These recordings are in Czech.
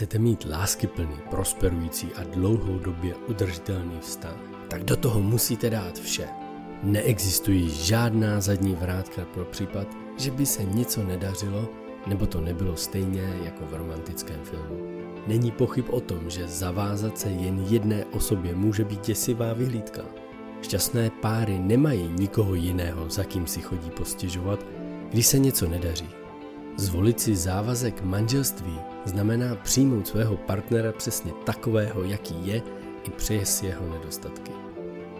Chcete mít láskyplný, prosperující a dlouhodobě udržitelný vztah? Tak do toho musíte dát vše. Neexistují žádná zadní vrátka pro případ, že by se něco nedařilo, nebo to nebylo stejně jako v romantickém filmu. Není pochyb o tom, že zavázat se jen jedné osobě může být děsivá vyhlídka. Šťastné páry nemají nikoho jiného, za kým si chodí postěžovat, když se něco nedaří. Zvolit si závazek manželství znamená přijmout svého partnera přesně takového, jaký je, i přes jeho nedostatky.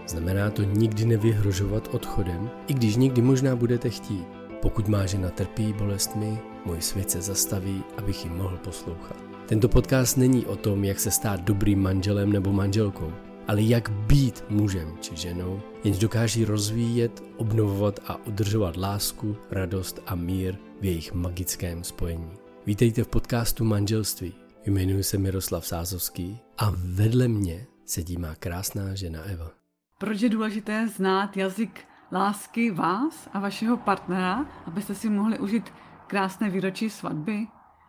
Znamená to nikdy nevyhrožovat odchodem, i když někdy možná budete chtít. Pokud má žena trpí bolestmi, můj svět se zastaví, abych ji mohl poslouchat. Tento podcast není o tom, jak se stát dobrým manželem nebo manželkou, ale jak být mužem či ženou, jenž dokáží rozvíjet, obnovovat a udržovat lásku, radost a mír v jejich magickém spojení. Vítejte v podcastu Manželství. Jmenuji se Miroslav Sázovský a vedle mě sedí má krásná žena Eva. Proč je důležité znát jazyk lásky vás a vašeho partnera, abyste si mohli užít krásné výročí svatby?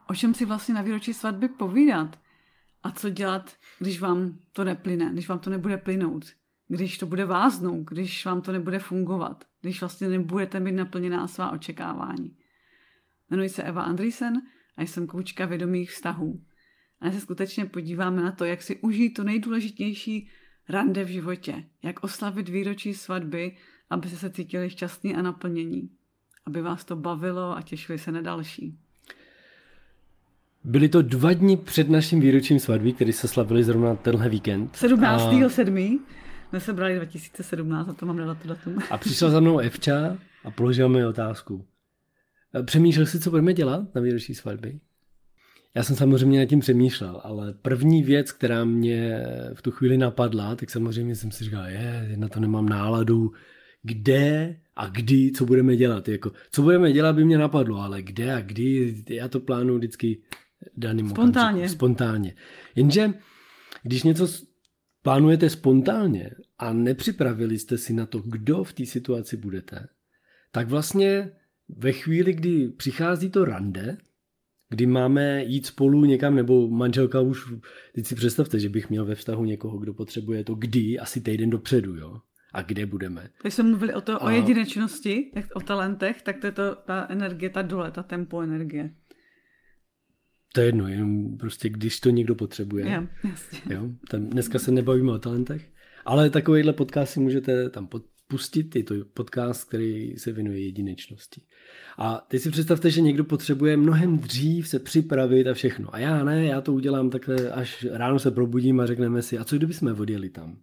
O čem si vlastně na výročí svatby povídat? A co dělat, když vám to neplyne, když vám to nebude plynout, když to bude váznout, když vám to nebude fungovat, když vlastně nebudete mít naplněná svá očekávání. Jmenuji se Eva Andrisen a jsem koučka vědomých vztahů. A se skutečně podíváme na to, jak si užít to nejdůležitější rande v životě, jak oslavit výročí svatby, aby se cítili šťastní a naplnění, aby vás to bavilo a těšili se na další. Byly to dva dny před naším výročím svatby, který se slavili zrovna tenhle víkend. 17.7. A... jsme se brali 2017 a to mám to datum. A přišla za mnou Evča a položila mi otázku. Přemýšlel jsi, co budeme dělat na výročí svatby? Já jsem samozřejmě nad tím přemýšlel, ale první věc, která mě v tu chvíli napadla, tak samozřejmě jsem si říkal, je, na to nemám náladu, kde a kdy, co budeme dělat. Jako, co budeme dělat by mě napadlo, ale kde a kdy, já to plánuju vždycky daným Spontánně. Okamžiku, spontánně. Jenže, když něco plánujete spontánně a nepřipravili jste si na to, kdo v té situaci budete, tak vlastně ve chvíli, kdy přichází to rande, kdy máme jít spolu někam, nebo manželka už, teď si představte, že bych měl ve vztahu někoho, kdo potřebuje to kdy, asi týden dopředu, jo? A kde budeme. Když jsme mluvili o, to, a... o jedinečnosti, o talentech, tak to je to, ta energie, ta dole, ta tempo energie. To je jedno, jenom prostě když to někdo potřebuje. Jo, jasně. Jo? Tam dneska se nebavíme o talentech, ale takovýhle podcast si můžete tam pustit. Je to podcast, který se věnuje jedinečnosti. A teď si představte, že někdo potřebuje mnohem dřív se připravit a všechno. A já ne, já to udělám takhle, až ráno se probudím a řekneme si, a co kdyby jsme odjeli tam?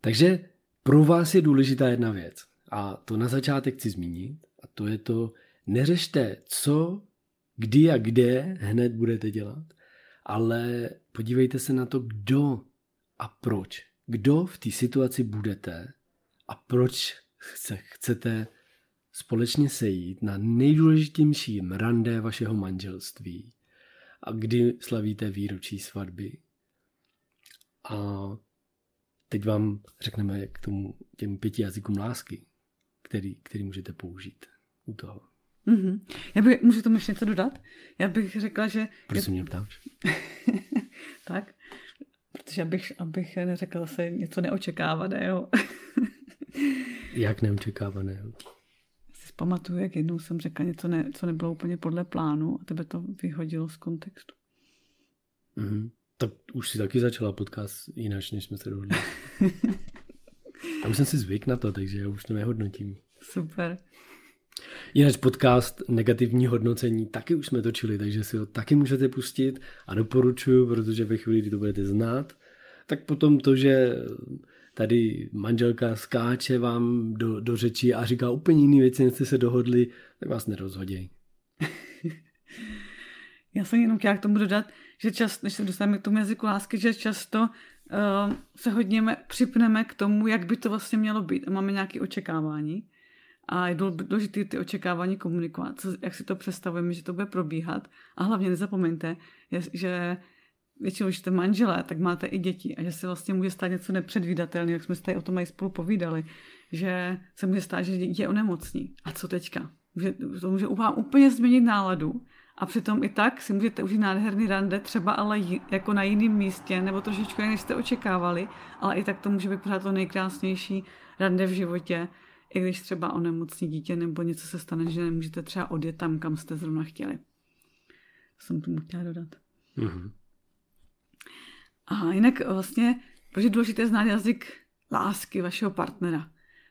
Takže pro vás je důležitá jedna věc. A to na začátek chci zmínit. A to je to, neřešte, co, kdy a kde hned budete dělat, ale podívejte se na to, kdo a proč. Kdo v té situaci budete a proč se chcete společně sejít na nejdůležitějším rande vašeho manželství a kdy slavíte výročí svatby. A teď vám řekneme k tomu těm pěti jazykům lásky, který, který můžete použít u toho. Mm-hmm. Já bych, můžu tomu ještě něco dodat? Já bych řekla, že... Proč se mě ptáš? tak, protože abych, abych neřekla se něco neočekávaného. Jak neočekávaného? Pamatuju, jak jednou jsem řekla něco, ne, co nebylo úplně podle plánu a tebe to vyhodilo z kontextu. Mm-hmm. Tak už si taky začala podcast jinak, než jsme se dohodli. a už jsem si zvyk na to, takže já už to nehodnotím. Super. Jinak podcast negativní hodnocení taky už jsme točili, takže si ho taky můžete pustit a doporučuju, protože ve chvíli, kdy to budete znát, tak potom to, že tady manželka skáče vám do, do řeči a říká úplně jiné věci, než jste se dohodli, tak vás nerozhoděj. Já jsem jenom chtěla k tomu dodat, že často, než se dostaneme k tomu jazyku lásky, že často uh, se hodně připneme k tomu, jak by to vlastně mělo být a máme nějaké očekávání. A je důležité ty očekávání komunikovat, co, jak si to představujeme, že to bude probíhat. A hlavně nezapomeňte, že většinou, když jste manželé, tak máte i děti a že se vlastně může stát něco nepředvídatelného, jak jsme se tady o tom i spolu povídali, že se může stát, že dítě onemocní. A co teďka? Že to může vám úplně změnit náladu A přitom i tak si můžete užít nádherný rande, třeba ale jako na jiném místě, nebo trošičku jinak, než jste očekávali, ale i tak to může být pořád to nejkrásnější rande v životě, i když třeba onemocní dítě nebo něco se stane, že nemůžete třeba odjet tam, kam jste zrovna chtěli. To jsem tomu chtěla dodat. Mm-hmm. A jinak vlastně, protože je důležité znát jazyk lásky vašeho partnera.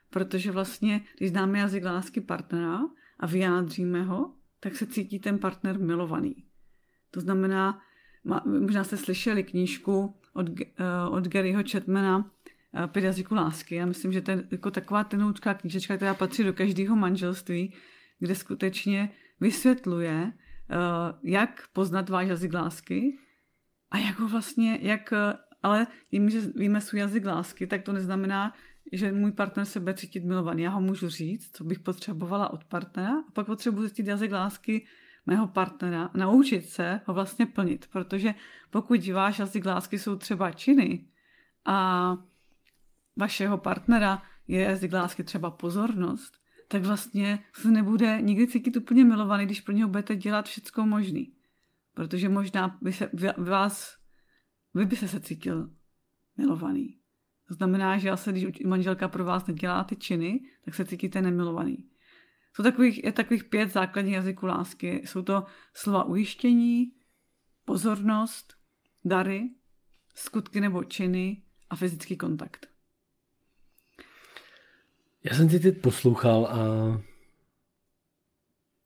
Protože vlastně, když známe jazyk lásky partnera a vyjádříme ho, tak se cítí ten partner milovaný. To znamená, možná jste slyšeli knížku od, uh, od Garyho Chatmana uh, Pět jazyků lásky. Já myslím, že to je jako taková tenoučká knížečka, která patří do každého manželství, kde skutečně vysvětluje, jak poznat váš jazyk lásky a jak ho vlastně, jak, ale tím, že víme svůj jazyk lásky, tak to neznamená, že můj partner se bude cítit milovaný. Já ho můžu říct, co bych potřebovala od partnera a pak potřebuji zjistit jazyk lásky mého partnera, naučit se ho vlastně plnit, protože pokud váš jazyk lásky jsou třeba činy a vašeho partnera je jazyk lásky třeba pozornost, tak vlastně se nebude nikdy cítit úplně milovaný, když pro něho budete dělat všecko možný. Protože možná by se vás, vy by se, cítil milovaný. To znamená, že asi, když manželka pro vás nedělá ty činy, tak se cítíte nemilovaný. Jsou takových, je takových pět základních jazyků lásky. Jsou to slova ujištění, pozornost, dary, skutky nebo činy a fyzický kontakt. Já jsem ti teď poslouchal a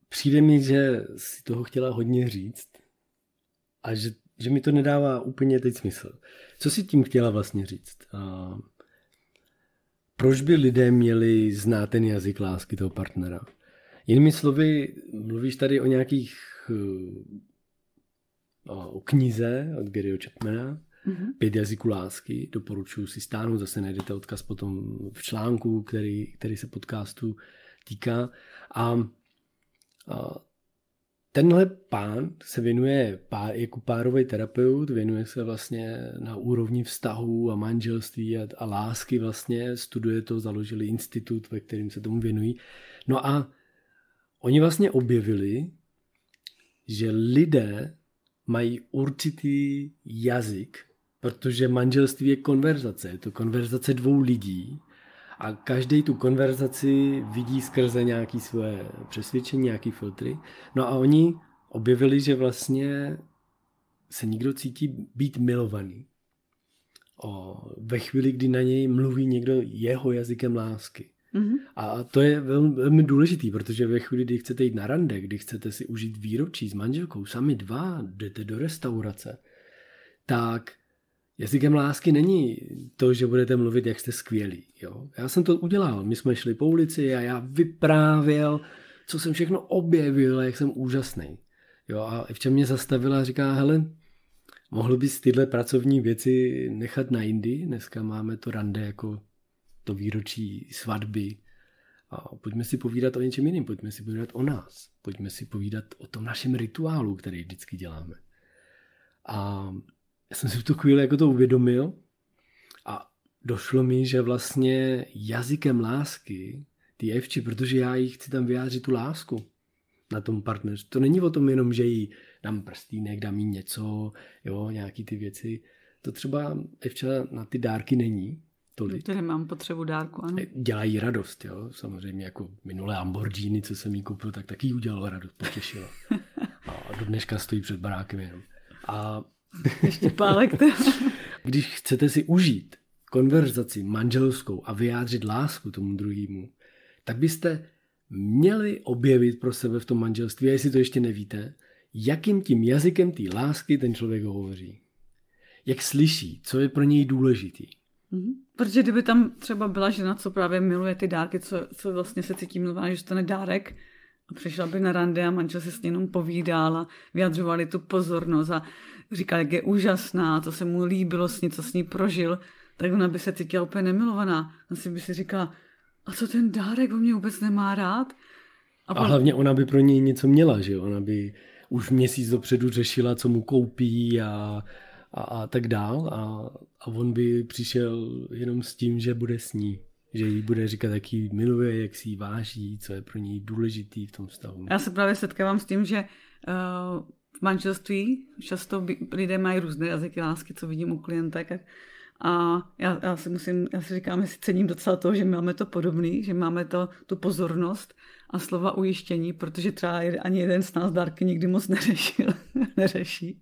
přijde mi, že si toho chtěla hodně říct a že že mi to nedává úplně teď smysl. Co si tím chtěla vlastně říct? Proč by lidé měli znát ten jazyk lásky toho partnera? Jinými slovy, mluvíš tady o nějakých o knize od Garyho Chapmana, mm-hmm. Pět jazyků lásky, doporučuji si stáhnout, zase najdete odkaz potom v článku, který, který se podcastu týká. A, a Tenhle pán se věnuje pá, jako párový terapeut, věnuje se vlastně na úrovni vztahů a manželství a, a lásky vlastně, studuje to, založili institut, ve kterým se tomu věnují. No a oni vlastně objevili, že lidé mají určitý jazyk, protože manželství je konverzace, je to konverzace dvou lidí a každý tu konverzaci vidí skrze nějaké svoje přesvědčení, nějaký filtry. No a oni objevili, že vlastně se nikdo cítí být milovaný. O, ve chvíli, kdy na něj mluví někdo jeho jazykem lásky. Mm-hmm. A to je velmi, velmi důležitý, protože ve chvíli, kdy chcete jít na rande, kdy chcete si užít výročí s manželkou, sami dva, jdete do restaurace, tak Jazykem lásky není to, že budete mluvit, jak jste skvělí. Jo? Já jsem to udělal. My jsme šli po ulici a já vyprávěl, co jsem všechno objevil a jak jsem úžasný. Jo? A v čem mě zastavila a říká, hele, mohl bys tyhle pracovní věci nechat na jindy? Dneska máme to rande jako to výročí svatby. A pojďme si povídat o něčem jiném, pojďme si povídat o nás, pojďme si povídat o tom našem rituálu, který vždycky děláme. A já jsem si v tu chvíli jako to uvědomil a došlo mi, že vlastně jazykem lásky, ty evči, protože já jí chci tam vyjádřit tu lásku na tom partnerství. To není o tom jenom, že jí dám prstínek, dám jí něco, jo, nějaký ty věci. To třeba Evča na ty dárky není tolik. Tedy mám potřebu dárku, ano. Dělají radost, jo. Samozřejmě jako minulé Lamborghini, co jsem jí koupil, tak taky udělalo radost, potěšilo. A do dneška stojí před barákem jenom. A ještě pálek. Když chcete si užít konverzaci manželskou a vyjádřit lásku tomu druhému, tak byste měli objevit pro sebe v tom manželství, a jestli to ještě nevíte, jakým tím jazykem té lásky ten člověk hovoří. Jak slyší, co je pro něj důležitý. Mm-hmm. Protože kdyby tam třeba byla žena, co právě miluje ty dárky, co, co vlastně se cítí milovaná, že to dárek, a přišla by na rande a manžel se s ní jenom povídal a vyjadřovali tu pozornost a říkal, jak je úžasná, to se mu líbilo s ní, co s ní prožil, tak ona by se cítila úplně nemilovaná. Asi by si říkala, a co ten dárek, on mě vůbec nemá rád. A, a hlavně ona by pro něj něco měla, že Ona by už měsíc dopředu řešila, co mu koupí a, a, a tak dál. A, a on by přišel jenom s tím, že bude s ní že jí bude říkat, jak jí miluje, jak si jí váží, co je pro ní důležitý v tom vztahu. Já se právě setkávám s tím, že v manželství často lidé mají různé jazyky lásky, co vidím u klientek. A já, já si musím, já si říkám, že si cením docela toho, že máme to podobný, že máme to, tu pozornost a slova ujištění, protože třeba ani jeden z nás dárky nikdy moc neřešil, neřeší.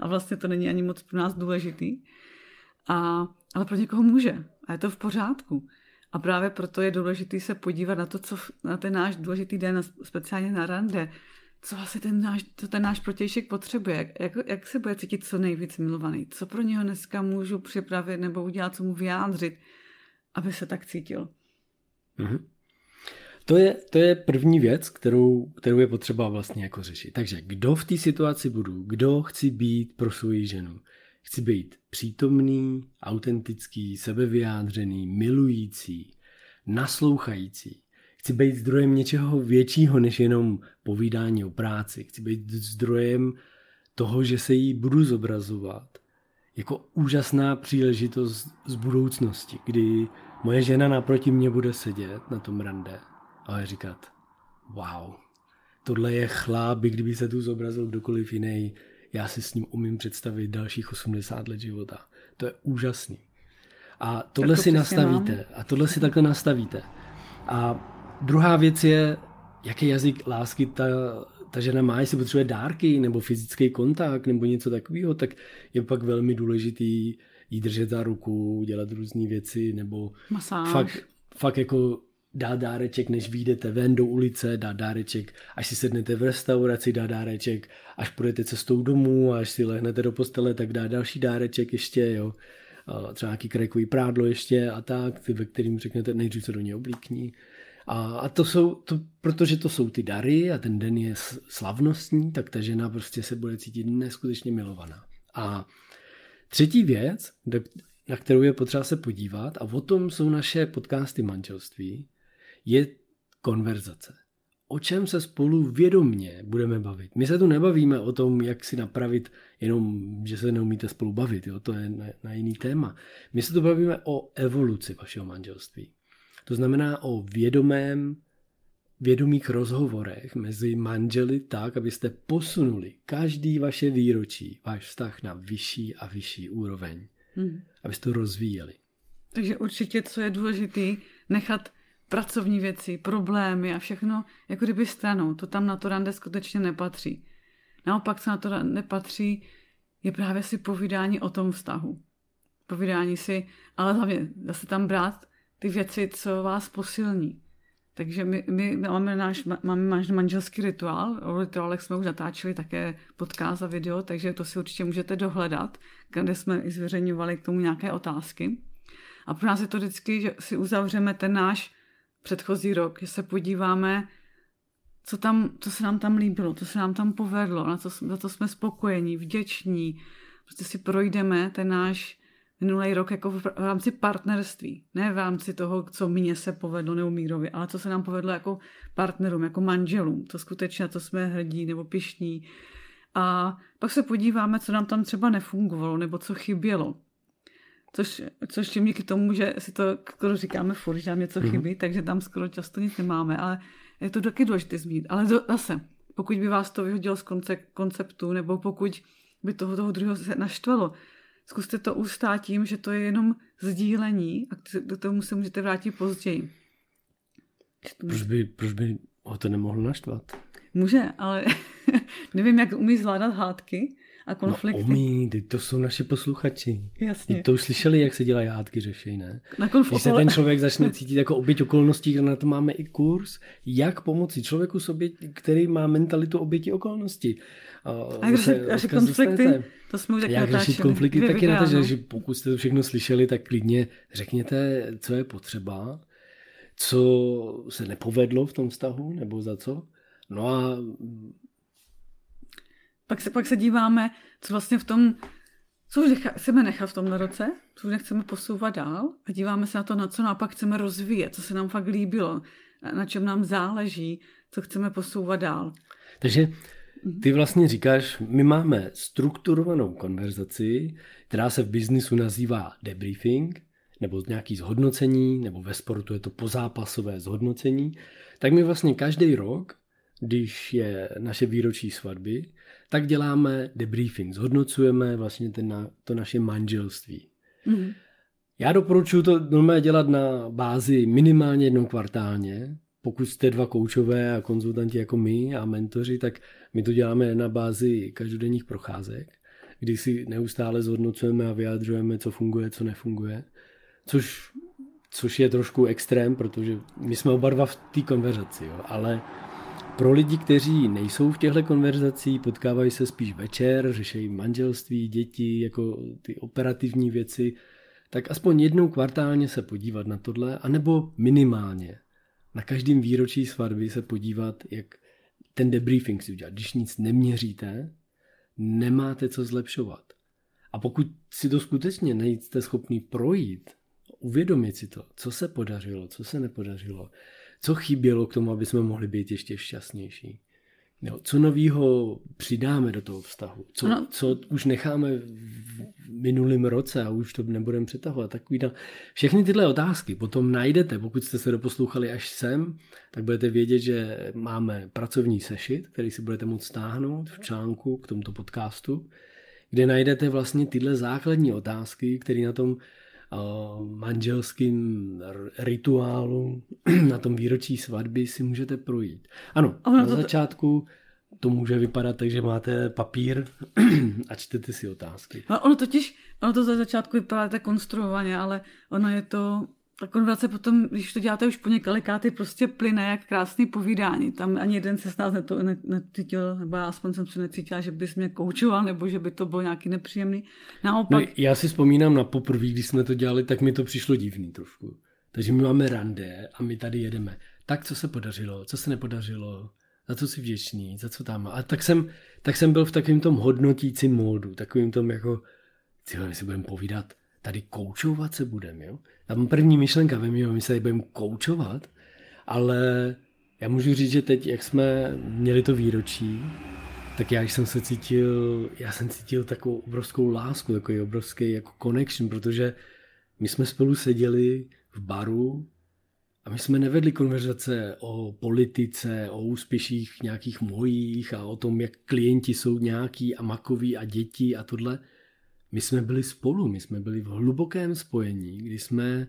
A vlastně to není ani moc pro nás důležitý. A, ale pro někoho může. A je to v pořádku. A právě proto je důležité se podívat na to, co na ten náš důležitý den, speciálně na rande, co vlastně ten náš, co ten náš protějšek potřebuje, jak, jak, jak se bude cítit co nejvíc milovaný, co pro něho dneska můžu připravit nebo udělat, co mu vyjádřit, aby se tak cítil. Mm-hmm. To je, to je první věc, kterou, kterou je potřeba vlastně jako řešit. Takže kdo v té situaci budu, kdo chci být pro svoji ženu. Chci být přítomný, autentický, sebevyjádřený, milující, naslouchající. Chci být zdrojem něčeho většího než jenom povídání o práci. Chci být zdrojem toho, že se jí budu zobrazovat jako úžasná příležitost z budoucnosti, kdy moje žena naproti mě bude sedět na tom rande a říkat, wow, tohle je chláp, kdyby se tu zobrazil kdokoliv jiný, já si s ním umím představit dalších 80 let života. To je úžasný. A tohle to si nastavíte. Mám. A tohle si takhle nastavíte. A druhá věc je, jaký jazyk lásky ta, ta žena má, jestli potřebuje dárky nebo fyzický kontakt nebo něco takového, tak je pak velmi důležitý jí držet za ruku, dělat různé věci nebo Masáž. fakt, fakt jako dá dáreček, než vyjdete ven do ulice, dá dáreček, až si sednete v restauraci, dá dáreček, až půjdete cestou domů, až si lehnete do postele, tak dá další dáreček ještě, jo. A třeba nějaký krajkový prádlo ještě a tak, ve kterým řeknete, nejdřív se do něj oblíkní. A, a to jsou, to, protože to jsou ty dary a ten den je slavnostní, tak ta žena prostě se bude cítit neskutečně milovaná. A třetí věc, na kterou je potřeba se podívat, a o tom jsou naše podcasty manželství, je konverzace. O čem se spolu vědomně budeme bavit. My se tu nebavíme o tom, jak si napravit jenom, že se neumíte spolu bavit, jo? to je na, na jiný téma. My se tu bavíme o evoluci vašeho manželství. To znamená o vědomém, vědomých rozhovorech mezi manželi tak, abyste posunuli každý vaše výročí, váš vztah na vyšší a vyšší úroveň. Hmm. Abyste to rozvíjeli. Takže určitě, co je důležité, nechat pracovní věci, problémy a všechno jako kdyby stranou. To tam na to rande skutečně nepatří. Naopak, co na to nepatří, je právě si povídání o tom vztahu. Povídání si, ale hlavně zase tam brát ty věci, co vás posilní. Takže my, my máme náš máme manželský rituál. O rituálech jsme už natáčeli také podcast a video, takže to si určitě můžete dohledat, kde jsme i zveřejňovali k tomu nějaké otázky. A pro nás je to vždycky, že si uzavřeme ten náš předchozí rok, že se podíváme, co, tam, co se nám tam líbilo, co se nám tam povedlo, na co, za to jsme spokojení, vděční. Prostě si projdeme ten náš minulý rok jako v rámci partnerství. Ne v rámci toho, co mně se povedlo nebo Mírovi, ale co se nám povedlo jako partnerům, jako manželům. To skutečně, to jsme hrdí nebo pišní. A pak se podíváme, co nám tam třeba nefungovalo nebo co chybělo. Což, což tím díky tomu, že si to skoro říkáme furt, že nám něco mm-hmm. chybí, takže tam skoro často nic nemáme, ale je to taky důležité zmínit. Ale to, zase, pokud by vás to vyhodilo z konce, konceptu, nebo pokud by toho, toho druhého se naštvalo, zkuste to ustát tím, že to je jenom sdílení a do tomu se můžete vrátit později. Proč by, proč by ho to nemohl naštvat? Může, ale nevím, jak umí zvládat hádky, a no, konflikty. No umí, to jsou naši posluchači. Jasně. To už slyšeli, jak se dělají hádky řešej, ne? Na konf- Když se ten člověk začne cítit jako oběť okolností, na to máme i kurz, jak pomoci člověku, sobě, který má mentalitu oběti okolností. A jak řešit konflikty, to jsme už tak Jak řešit konflikty, taky na to, že, že pokud jste to všechno slyšeli, tak klidně řekněte, co je potřeba, co se nepovedlo v tom vztahu, nebo za co. No a pak se, pak se díváme, co vlastně v tom, co už necha, chceme nechat v tom roce, co už nechceme posouvat dál a díváme se na to, na co naopak chceme rozvíjet, co se nám fakt líbilo, na čem nám záleží, co chceme posouvat dál. Takže mhm. ty vlastně říkáš, my máme strukturovanou konverzaci, která se v biznisu nazývá debriefing, nebo nějaký zhodnocení, nebo ve sportu je to pozápasové zhodnocení, tak my vlastně každý rok když je naše výročí svatby, tak děláme debriefing, zhodnocujeme vlastně ten, to naše manželství. Mm. Já doporučuji to normálně dělat na bázi minimálně jednou kvartálně. Pokud jste dva koučové a konzultanti jako my a mentoři, tak my to děláme na bázi každodenních procházek, kdy si neustále zhodnocujeme a vyjádřujeme, co funguje, co nefunguje. Což, což je trošku extrém, protože my jsme oba dva v té konverzaci, jo, ale pro lidi, kteří nejsou v těchto konverzacích, potkávají se spíš večer, řeší manželství, děti, jako ty operativní věci, tak aspoň jednou kvartálně se podívat na tohle, anebo minimálně na každém výročí svatby se podívat, jak ten debriefing si udělat. Když nic neměříte, nemáte co zlepšovat. A pokud si to skutečně nejste schopný projít, uvědomit si to, co se podařilo, co se nepodařilo, co chybělo k tomu, aby jsme mohli být ještě šťastnější. Jo, co novýho přidáme do toho vztahu? Co, no. co už necháme v minulém roce a už to nebudeme přetahovat? Takový ta... Všechny tyhle otázky potom najdete, pokud jste se doposlouchali až sem, tak budete vědět, že máme pracovní sešit, který si budete moct stáhnout v článku k tomuto podcastu, kde najdete vlastně tyhle základní otázky, které na tom manželským rituálu na tom výročí svatby si můžete projít. Ano, ono na to začátku to může vypadat tak, že máte papír a čtete si otázky. No, ono totiž, ono to za začátku vypadá tak konstruovaně, ale ono je to ta konverzace potom, když to děláte už po několikáty, prostě plyne jak krásný povídání. Tam ani jeden se z nás to necítil, nebo já aspoň jsem se necítila, že bys mě koučoval, nebo že by to bylo nějaký nepříjemný. Naopak... No, já si vzpomínám na poprvé, když jsme to dělali, tak mi to přišlo divný trošku. Takže my máme rande a my tady jedeme. Tak, co se podařilo, co se nepodařilo, za co si vděčný, za co tam. A tak jsem, tak jsem byl v takovém tom hodnotícím módu, takovým tom jako, cíle, my si budeme povídat, tady koučovat se budeme, jo? Tam první myšlenka ve mě, my se tady budeme koučovat, ale já můžu říct, že teď, jak jsme měli to výročí, tak já jsem se cítil, já jsem cítil takovou obrovskou lásku, takový obrovský jako connection, protože my jsme spolu seděli v baru a my jsme nevedli konverzace o politice, o úspěších nějakých mojích a o tom, jak klienti jsou nějaký a makoví a děti a tohle my jsme byli spolu, my jsme byli v hlubokém spojení, kdy jsme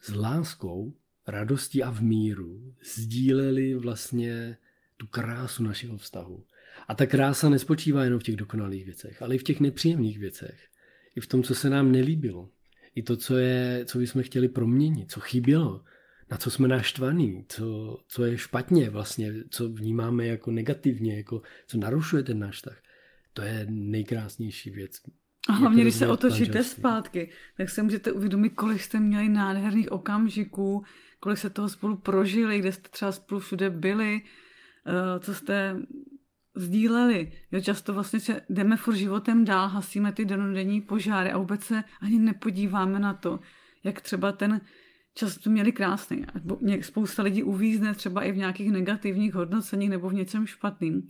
s láskou, radostí a v míru sdíleli vlastně tu krásu našeho vztahu. A ta krása nespočívá jenom v těch dokonalých věcech, ale i v těch nepříjemných věcech. I v tom, co se nám nelíbilo. I to, co, je, co bychom chtěli proměnit, co chybělo, na co jsme naštvaní, co, co je špatně vlastně, co vnímáme jako negativně, jako co narušuje ten náš vztah. To je nejkrásnější věc. A hlavně, když se otočíte zpátky, tak se můžete uvědomit, kolik jste měli nádherných okamžiků, kolik se toho spolu prožili, kde jste třeba spolu všude byli, eh, co jste sdíleli. Jo, často vlastně se jdeme furt životem dál, hasíme ty denodenní požáry a vůbec se ani nepodíváme na to, jak třeba ten čas jsme měli krásný. Spousta lidí uvízne třeba i v nějakých negativních hodnoceních nebo v něčem špatným.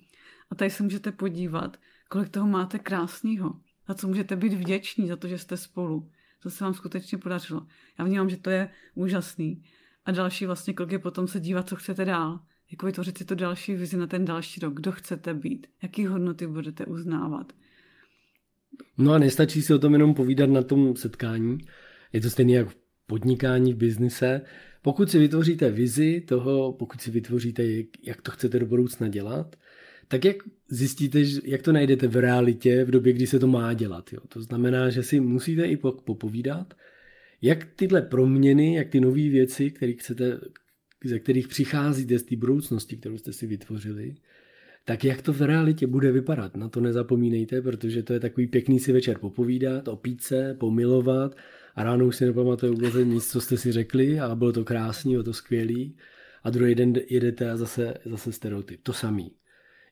A tady se můžete podívat, kolik toho máte krásného za co můžete být vděční, za to, že jste spolu. To se vám skutečně podařilo. Já vnímám, že to je úžasný. A další vlastně krok je potom se dívat, co chcete dál. Jako vytvořit si to další vizi na ten další rok. Kdo chcete být? Jaký hodnoty budete uznávat? No a nestačí si o tom jenom povídat na tom setkání. Je to stejné jak v podnikání, v biznise. Pokud si vytvoříte vizi toho, pokud si vytvoříte, jak to chcete do budoucna dělat, tak jak zjistíte, jak to najdete v realitě v době, kdy se to má dělat. Jo? To znamená, že si musíte i popovídat, jak tyhle proměny, jak ty nové věci, které chcete, ze kterých přicházíte z té budoucnosti, kterou jste si vytvořili, tak jak to v realitě bude vypadat. Na to nezapomínejte, protože to je takový pěkný si večer popovídat, opít se, pomilovat a ráno už si nepamatuje vůbec nic, co jste si řekli a bylo to krásný, bylo to skvělý a druhý den jedete a zase, zase stereotyp. To samý.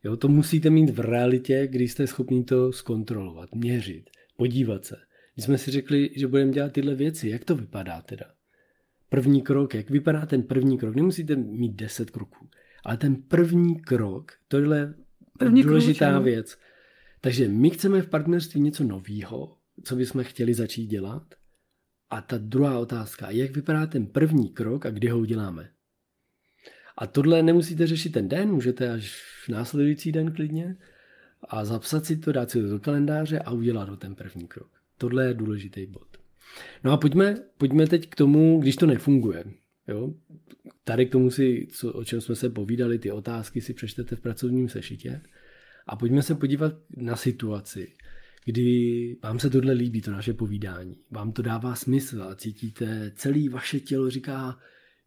Jo, to musíte mít v realitě, kdy jste schopni to zkontrolovat, měřit, podívat se. Když jsme si řekli, že budeme dělat tyhle věci, jak to vypadá teda? První krok, jak vypadá ten první krok? Nemusíte mít deset kroků, ale ten první krok, tohle je první důležitá krok, věc. Takže my chceme v partnerství něco nového, co bychom chtěli začít dělat. A ta druhá otázka, jak vypadá ten první krok a kdy ho uděláme? A tohle nemusíte řešit ten den, můžete až v následující den klidně a zapsat si to, dát si to do kalendáře a udělat ho ten první krok. Tohle je důležitý bod. No a pojďme, pojďme teď k tomu, když to nefunguje. Jo? Tady k tomu si, co, o čem jsme se povídali, ty otázky si přečtete v pracovním sešitě. A pojďme se podívat na situaci, kdy vám se tohle líbí, to naše povídání. Vám to dává smysl a cítíte, celé vaše tělo říká,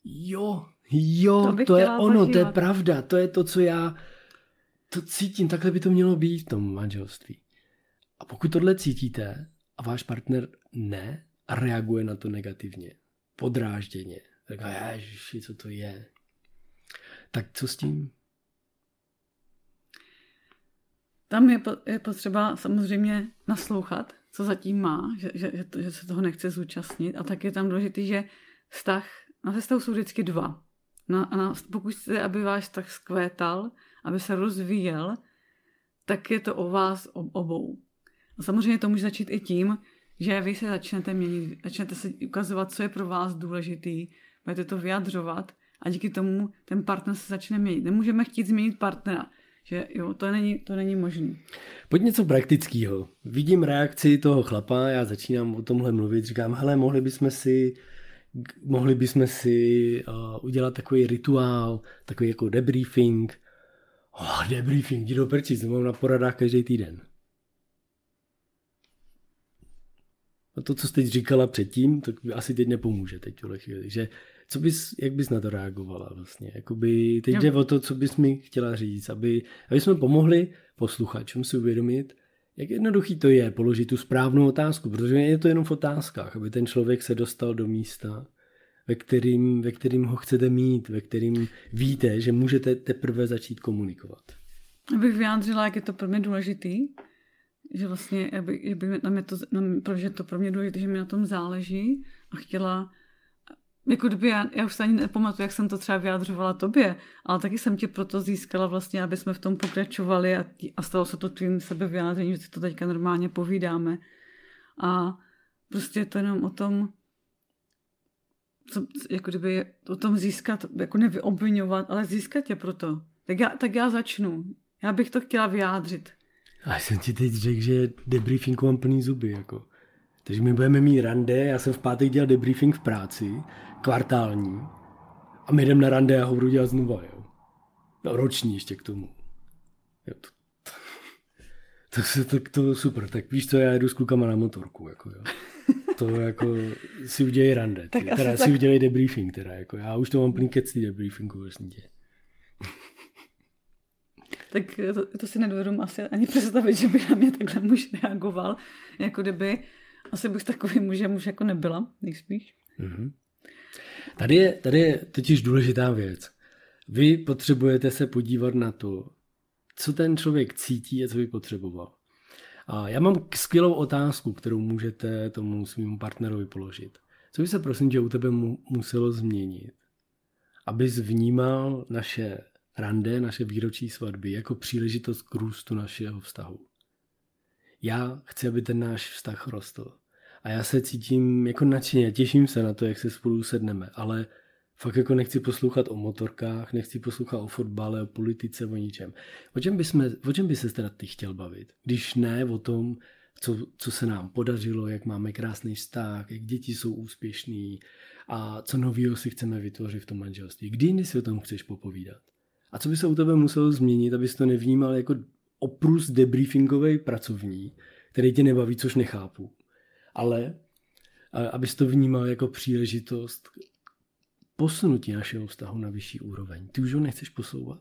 jo, jo, to, to je ono, to je pravda, to je to, co já to cítím, takhle by to mělo být v tom manželství. A pokud tohle cítíte a váš partner ne, a reaguje na to negativně, podrážděně, tak ježiši, co to je, tak co s tím? Tam je, je potřeba samozřejmě naslouchat, co zatím má, že, že, že, to, že se toho nechce zúčastnit. A tak je tam důležité, že vztah, na vztahu jsou vždycky dva. Na, na, pokud chcete, aby váš vztah zkvétal, aby se rozvíjel, tak je to o vás obou. A samozřejmě to může začít i tím, že vy se začnete měnit, začnete se ukazovat, co je pro vás důležitý, budete to vyjadřovat a díky tomu ten partner se začne měnit. Nemůžeme chtít změnit partnera, že jo, to není, to není možné. Pojď něco praktického. Vidím reakci toho chlapa, já začínám o tomhle mluvit, říkám, hele, mohli bychom si mohli bychom si uh, udělat takový rituál, takový jako debriefing. Oh, debriefing, jdi do to mám na poradách každý týden. A to, co jsi teď říkala předtím, tak asi teď nepomůže teď tuhle chvíli. Že co bys, jak bys na to reagovala vlastně? Jakoby teď jde o to, co bys mi chtěla říct, aby, aby jsme pomohli posluchačům si uvědomit, jak jednoduchý to je položit tu správnou otázku, protože je to jenom v otázkách, aby ten člověk se dostal do místa, ve kterým, ve kterým ho chcete mít, ve kterým víte, že můžete teprve začít komunikovat. Abych vyjádřila, jak je to pro mě důležitý, že vlastně, aby, aby na mě to, na mě, protože to pro mě důležité, že mi na tom záleží a chtěla jako kdyby já, já už se ani nepamatuju, jak jsem to třeba vyjadřovala tobě, ale taky jsem tě proto získala vlastně, aby jsme v tom pokračovali a, a stalo se to tvým sebevyjádřením, že si to teďka normálně povídáme. A prostě je to jenom o tom, co, jako kdyby o tom získat, jako nevyobvinovat, ale získat tě proto. Tak já, tak já začnu. Já bych to chtěla vyjádřit. A jsem ti teď řekl, že debriefingu mám plný zuby. Jako. Takže my budeme mít rande, já jsem v pátek dělal debriefing v práci, kvartální, a my jdeme na rande a ho budu dělat znova, jo. No, roční ještě k tomu. Jo, to, to, to, to, to, super, tak víš co, já jedu s klukama na motorku, jako jo. To jako si udělej rande, tak teda si tak... udělej debriefing, teda, jako já už to mám plný kec debriefingu, vlastně tak to, to si nedovedu asi ani představit, že by na mě takhle muž reagoval, jako kdyby asi bych takový mužem už jako nebyla, nejspíš. Mm-hmm. Tady je, tady je totiž důležitá věc. Vy potřebujete se podívat na to, co ten člověk cítí a co by potřeboval. A já mám skvělou otázku, kterou můžete tomu svým partnerovi položit. Co by se prosím tě u tebe mu, muselo změnit, abys vnímal naše rande, naše výročí svatby, jako příležitost k růstu našeho vztahu. Já chci, aby ten náš vztah rostl. A já se cítím jako nadšeně, těším se na to, jak se spolu sedneme, ale fakt jako nechci poslouchat o motorkách, nechci poslouchat o fotbale, o politice, o ničem. O čem by, jsme, o čem by se teda ty chtěl bavit? Když ne o tom, co, co se nám podařilo, jak máme krásný vztah, jak děti jsou úspěšný a co nového si chceme vytvořit v tom manželství. Kdy jindy si o tom chceš popovídat? A co by se u tebe muselo změnit, abys to nevnímal jako oprus debriefingový pracovní, který tě nebaví, což nechápu. Ale abys to vnímal jako příležitost posunutí našeho vztahu na vyšší úroveň. Ty už ho nechceš posouvat?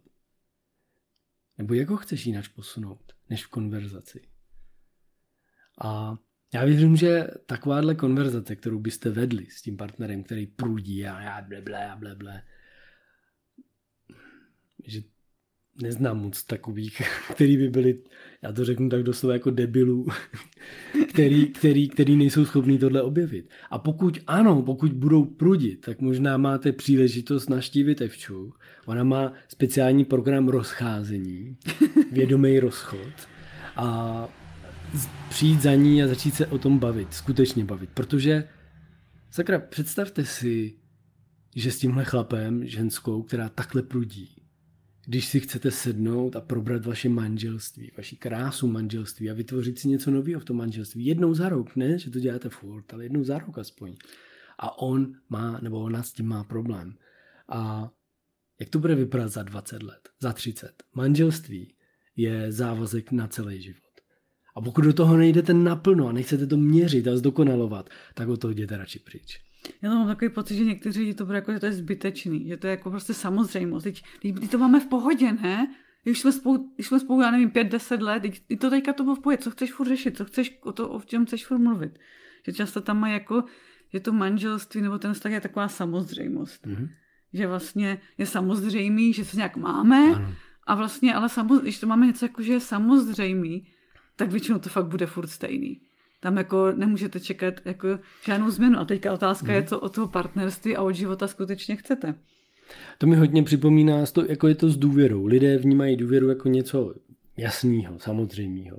Nebo jak ho chceš jinak posunout, než v konverzaci? A já věřím, že takováhle konverzace, kterou byste vedli s tím partnerem, který prudí a já bleble a bleble, že neznám moc takových, který by byli, já to řeknu tak doslova jako debilů, který, který, který nejsou schopní tohle objevit. A pokud ano, pokud budou prudit, tak možná máte příležitost naštívit Evču. Ona má speciální program rozcházení, vědomý rozchod a přijít za ní a začít se o tom bavit, skutečně bavit. Protože, sakra, představte si, že s tímhle chlapem, ženskou, která takhle prudí, když si chcete sednout a probrat vaše manželství, vaši krásu manželství a vytvořit si něco nového v tom manželství. Jednou za rok, ne, že to děláte furt, ale jednou za rok aspoň. A on má, nebo ona s tím má problém. A jak to bude vypadat za 20 let, za 30? Manželství je závazek na celý život. A pokud do toho nejdete naplno a nechcete to měřit a zdokonalovat, tak od toho jděte radši pryč. Já mám takový pocit, že někteří lidi to bude jako, že to je zbytečný, že to je jako prostě samozřejmost. Teď, teď to máme v pohodě, ne? Když jsme spolu, když jsme spolu já nevím, pět, deset let, teď, to teďka to bylo v pohodě, co chceš furt řešit, co chceš, o, to, o čem chceš furt mluvit. Že často tam má jako, že to manželství nebo ten vztah je taková samozřejmost. Mm-hmm. Že vlastně je samozřejmý, že se nějak máme ano. a vlastně, ale samoz, když to máme něco jako, že je samozřejmý, tak většinou to fakt bude furt stejný. Tam jako nemůžete čekat jako žádnou změnu. A teďka otázka mm. je, mhm. co od toho partnerství a od života skutečně chcete. To mi hodně připomíná, jako je to s důvěrou. Lidé vnímají důvěru jako něco jasného, samozřejmého.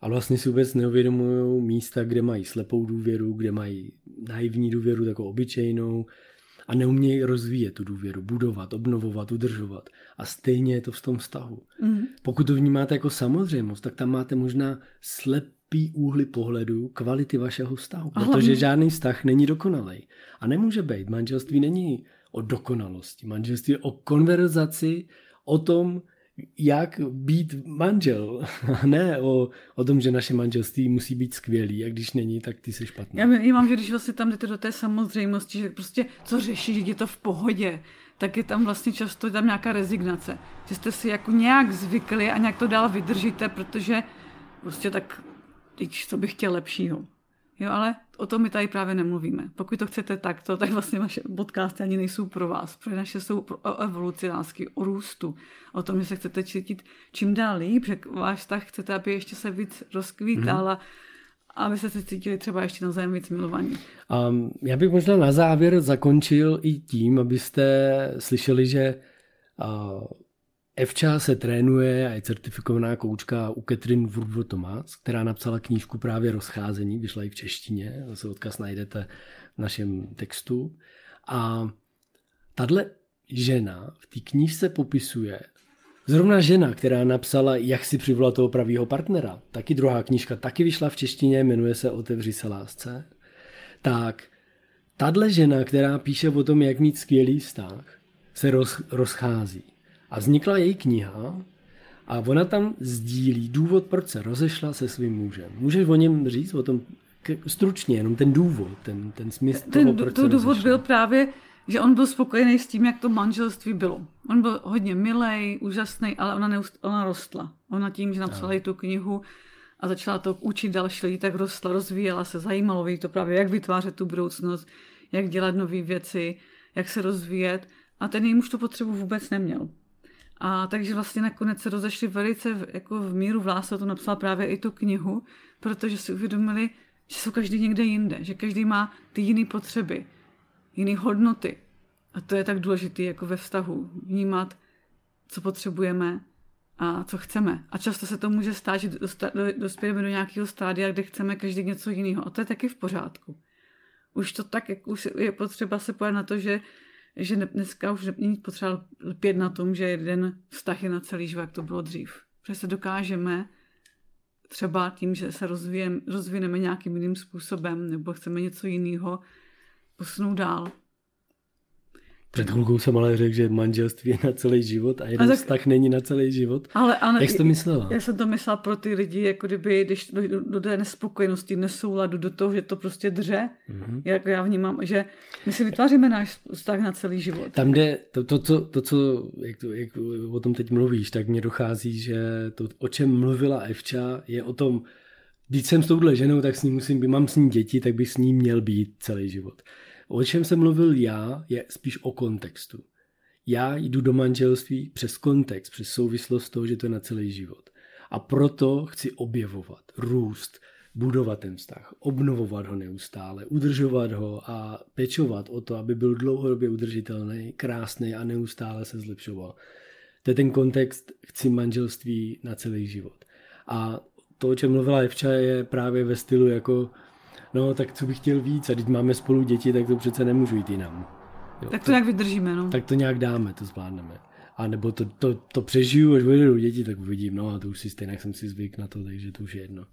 A vlastně si vůbec neuvědomují místa, kde mají slepou důvěru, kde mají naivní důvěru, takovou obyčejnou a neumějí rozvíjet tu důvěru, budovat, obnovovat, udržovat. A stejně je to v tom vztahu. Mm. Pokud to vnímáte jako samozřejmost, tak tam máte možná slepý úhly pohledu kvality vašeho vztahu. Protože hlavně... žádný vztah není dokonalý. A nemůže být. Manželství není o dokonalosti. Manželství je o konverzaci, o tom, jak být manžel. ne o, o tom, že naše manželství musí být skvělý a když není, tak ty jsi špatný. Já mám, že když vlastně tam jdete do té samozřejmosti, že prostě co řešíš, že je to v pohodě, tak je tam vlastně často tam nějaká rezignace. Že jste si jako nějak zvykli a nějak to dál vydržíte, protože prostě tak, teď co bych chtěl lepšího. Jo, ale o tom my tady právě nemluvíme. Pokud to chcete takto, tak vlastně vaše podcasty ani nejsou pro vás. Pro naše jsou o evoluci lásky, o růstu, o tom, že se chcete cítit čím dál líp, že váš vztah chcete, aby ještě se víc rozkvítal mm. a aby se cítili třeba ještě na víc milovaní. Um, já bych možná na závěr zakončil i tím, abyste slyšeli, že uh, Evča se trénuje a je certifikovaná koučka u Catherine Woodward Thomas, která napsala knížku právě Rozcházení, vyšla i v češtině, zase odkaz najdete v našem textu. A tahle žena v té knížce popisuje, zrovna žena, která napsala Jak si přivolat toho pravého partnera, taky druhá knížka, taky vyšla v češtině, jmenuje se Otevři se lásce, tak tahle žena, která píše o tom, jak mít skvělý vztah, se roz, rozchází. A vznikla její kniha a ona tam sdílí důvod, proč se rozešla se svým mužem. Můžeš o něm říct, o tom stručně, jenom ten důvod, ten, ten smysl ten, toho, proč to se důvod byl právě, že on byl spokojený s tím, jak to manželství bylo. On byl hodně milý, úžasný, ale ona, neust, ona rostla. Ona tím, že napsala i tu knihu a začala to učit další lidi, tak rostla, rozvíjela se, zajímalo jí to právě, jak vytvářet tu budoucnost, jak dělat nové věci, jak se rozvíjet. A ten její muž tu potřebu vůbec neměl. A takže vlastně nakonec se rozešli velice v, jako v míru v lásce, to napsala právě i tu knihu, protože si uvědomili, že jsou každý někde jinde, že každý má ty jiné potřeby, jiné hodnoty. A to je tak důležité jako ve vztahu, vnímat, co potřebujeme a co chceme. A často se to může stát, že dospějeme do nějakého stádia, kde chceme každý něco jiného. A to je taky v pořádku. Už to tak, jak už je potřeba se pojít na to, že že dneska už není potřeba lpět na tom, že jeden vztah je na celý život, jak to bylo dřív. Protože se dokážeme třeba tím, že se rozvíjem, rozvineme nějakým jiným způsobem nebo chceme něco jiného, posunout dál. Před chvilkou jsem ale řekl, že manželství je na celý život a jeden tak, vztah není na celý život. Ale, ale, Jak jsi to myslela? Já jsem to myslela pro ty lidi, jako kdyby, když do, do, do té nespokojenosti, nesouladu, do toho, že to prostě dře, mm-hmm. jak já vnímám, že my si vytváříme náš vztah na celý život. Tam jde, to, to, to, to co, jak, to, jak o tom teď mluvíš, tak mně dochází, že to, o čem mluvila Evča, je o tom, když jsem s touhle ženou, tak s ní musím být, mám s ní děti, tak bych s ní měl být celý život. O čem jsem mluvil já, je spíš o kontextu. Já jdu do manželství přes kontext, přes souvislost toho, že to je na celý život. A proto chci objevovat, růst, budovat ten vztah, obnovovat ho neustále, udržovat ho a pečovat o to, aby byl dlouhodobě udržitelný, krásný a neustále se zlepšoval. To je ten kontext, chci manželství na celý život. A to, o čem mluvila Evča, je právě ve stylu jako no tak co bych chtěl víc a když máme spolu děti, tak to přece nemůžu jít jinam. Jo, tak to, to nějak vydržíme, no. Tak to nějak dáme, to zvládneme. A nebo to, to, to přežiju, až vyjdu děti, tak uvidím, no a to už si stejně jsem si zvyk na to, takže to už je jedno.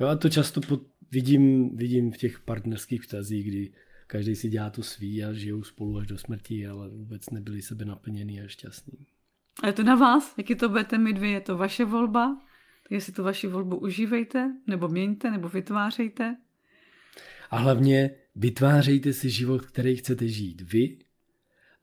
Jo a to často pod, vidím, vidím v těch partnerských vztazích, kdy každý si dělá to svý a žijou spolu až do smrti, ale vůbec nebyli sebe naplněný a šťastní. A je to na vás, jaký to budete mít vy, je to vaše volba, tak jestli tu vaši volbu užívejte, nebo měňte, nebo vytvářejte. A hlavně vytvářejte si život, který chcete žít vy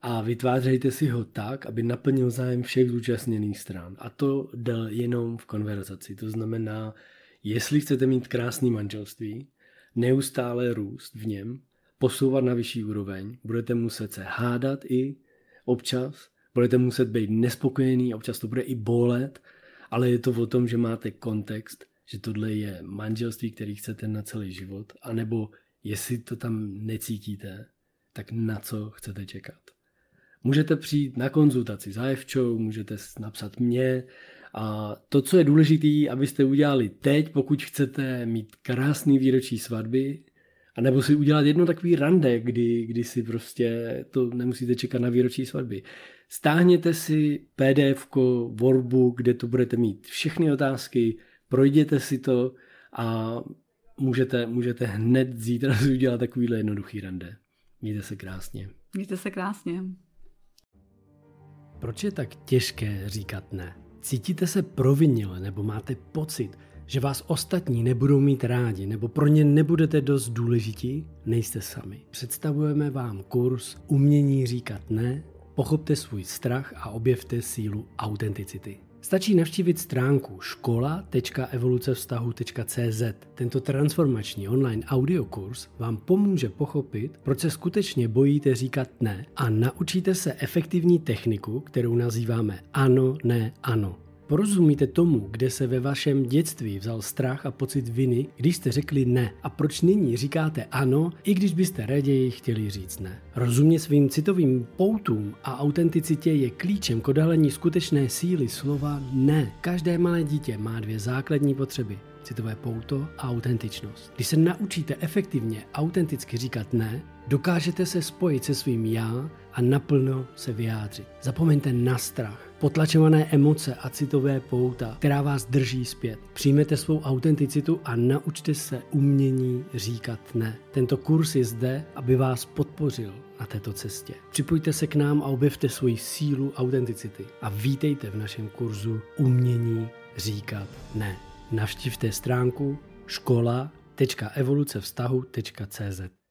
a vytvářejte si ho tak, aby naplnil zájem všech zúčastněných stran. A to jde jenom v konverzaci. To znamená, jestli chcete mít krásný manželství, neustále růst v něm, posouvat na vyšší úroveň, budete muset se hádat i občas, budete muset být nespokojený, občas to bude i bolet, ale je to o tom, že máte kontext, že tohle je manželství, který chcete na celý život, anebo jestli to tam necítíte, tak na co chcete čekat. Můžete přijít na konzultaci za Evčou, můžete napsat mě a to, co je důležité, abyste udělali teď, pokud chcete mít krásný výročí svatby, a nebo si udělat jedno takový rande, kdy, kdy si prostě to nemusíte čekat na výročí svatby. Stáhněte si pdf workbook, kde to budete mít všechny otázky, projděte si to a můžete, můžete hned zítra si udělat takovýhle jednoduchý rande. Mějte se krásně. Mějte se krásně. Proč je tak těžké říkat ne? Cítíte se provinile nebo máte pocit, že vás ostatní nebudou mít rádi nebo pro ně nebudete dost důležití? Nejste sami. Představujeme vám kurz Umění říkat ne, pochopte svůj strach a objevte sílu autenticity. Stačí navštívit stránku škola.evolucevztahu.cz. Tento transformační online audiokurs vám pomůže pochopit, proč se skutečně bojíte říkat ne a naučíte se efektivní techniku, kterou nazýváme ano, ne, ano. Porozumíte tomu, kde se ve vašem dětství vzal strach a pocit viny, když jste řekli ne a proč nyní říkáte ano, i když byste raději chtěli říct ne. Rozumě svým citovým poutům a autenticitě je klíčem k odhalení skutečné síly slova ne. Každé malé dítě má dvě základní potřeby citové pouto a autentičnost. Když se naučíte efektivně autenticky říkat ne, dokážete se spojit se svým já a naplno se vyjádřit. Zapomeňte na strach, potlačované emoce a citové pouta, která vás drží zpět. Přijmete svou autenticitu a naučte se umění říkat ne. Tento kurz je zde, aby vás podpořil na této cestě. Připojte se k nám a objevte svoji sílu autenticity a vítejte v našem kurzu Umění říkat ne. Navštivte stránku škola.evolucevztahu.cz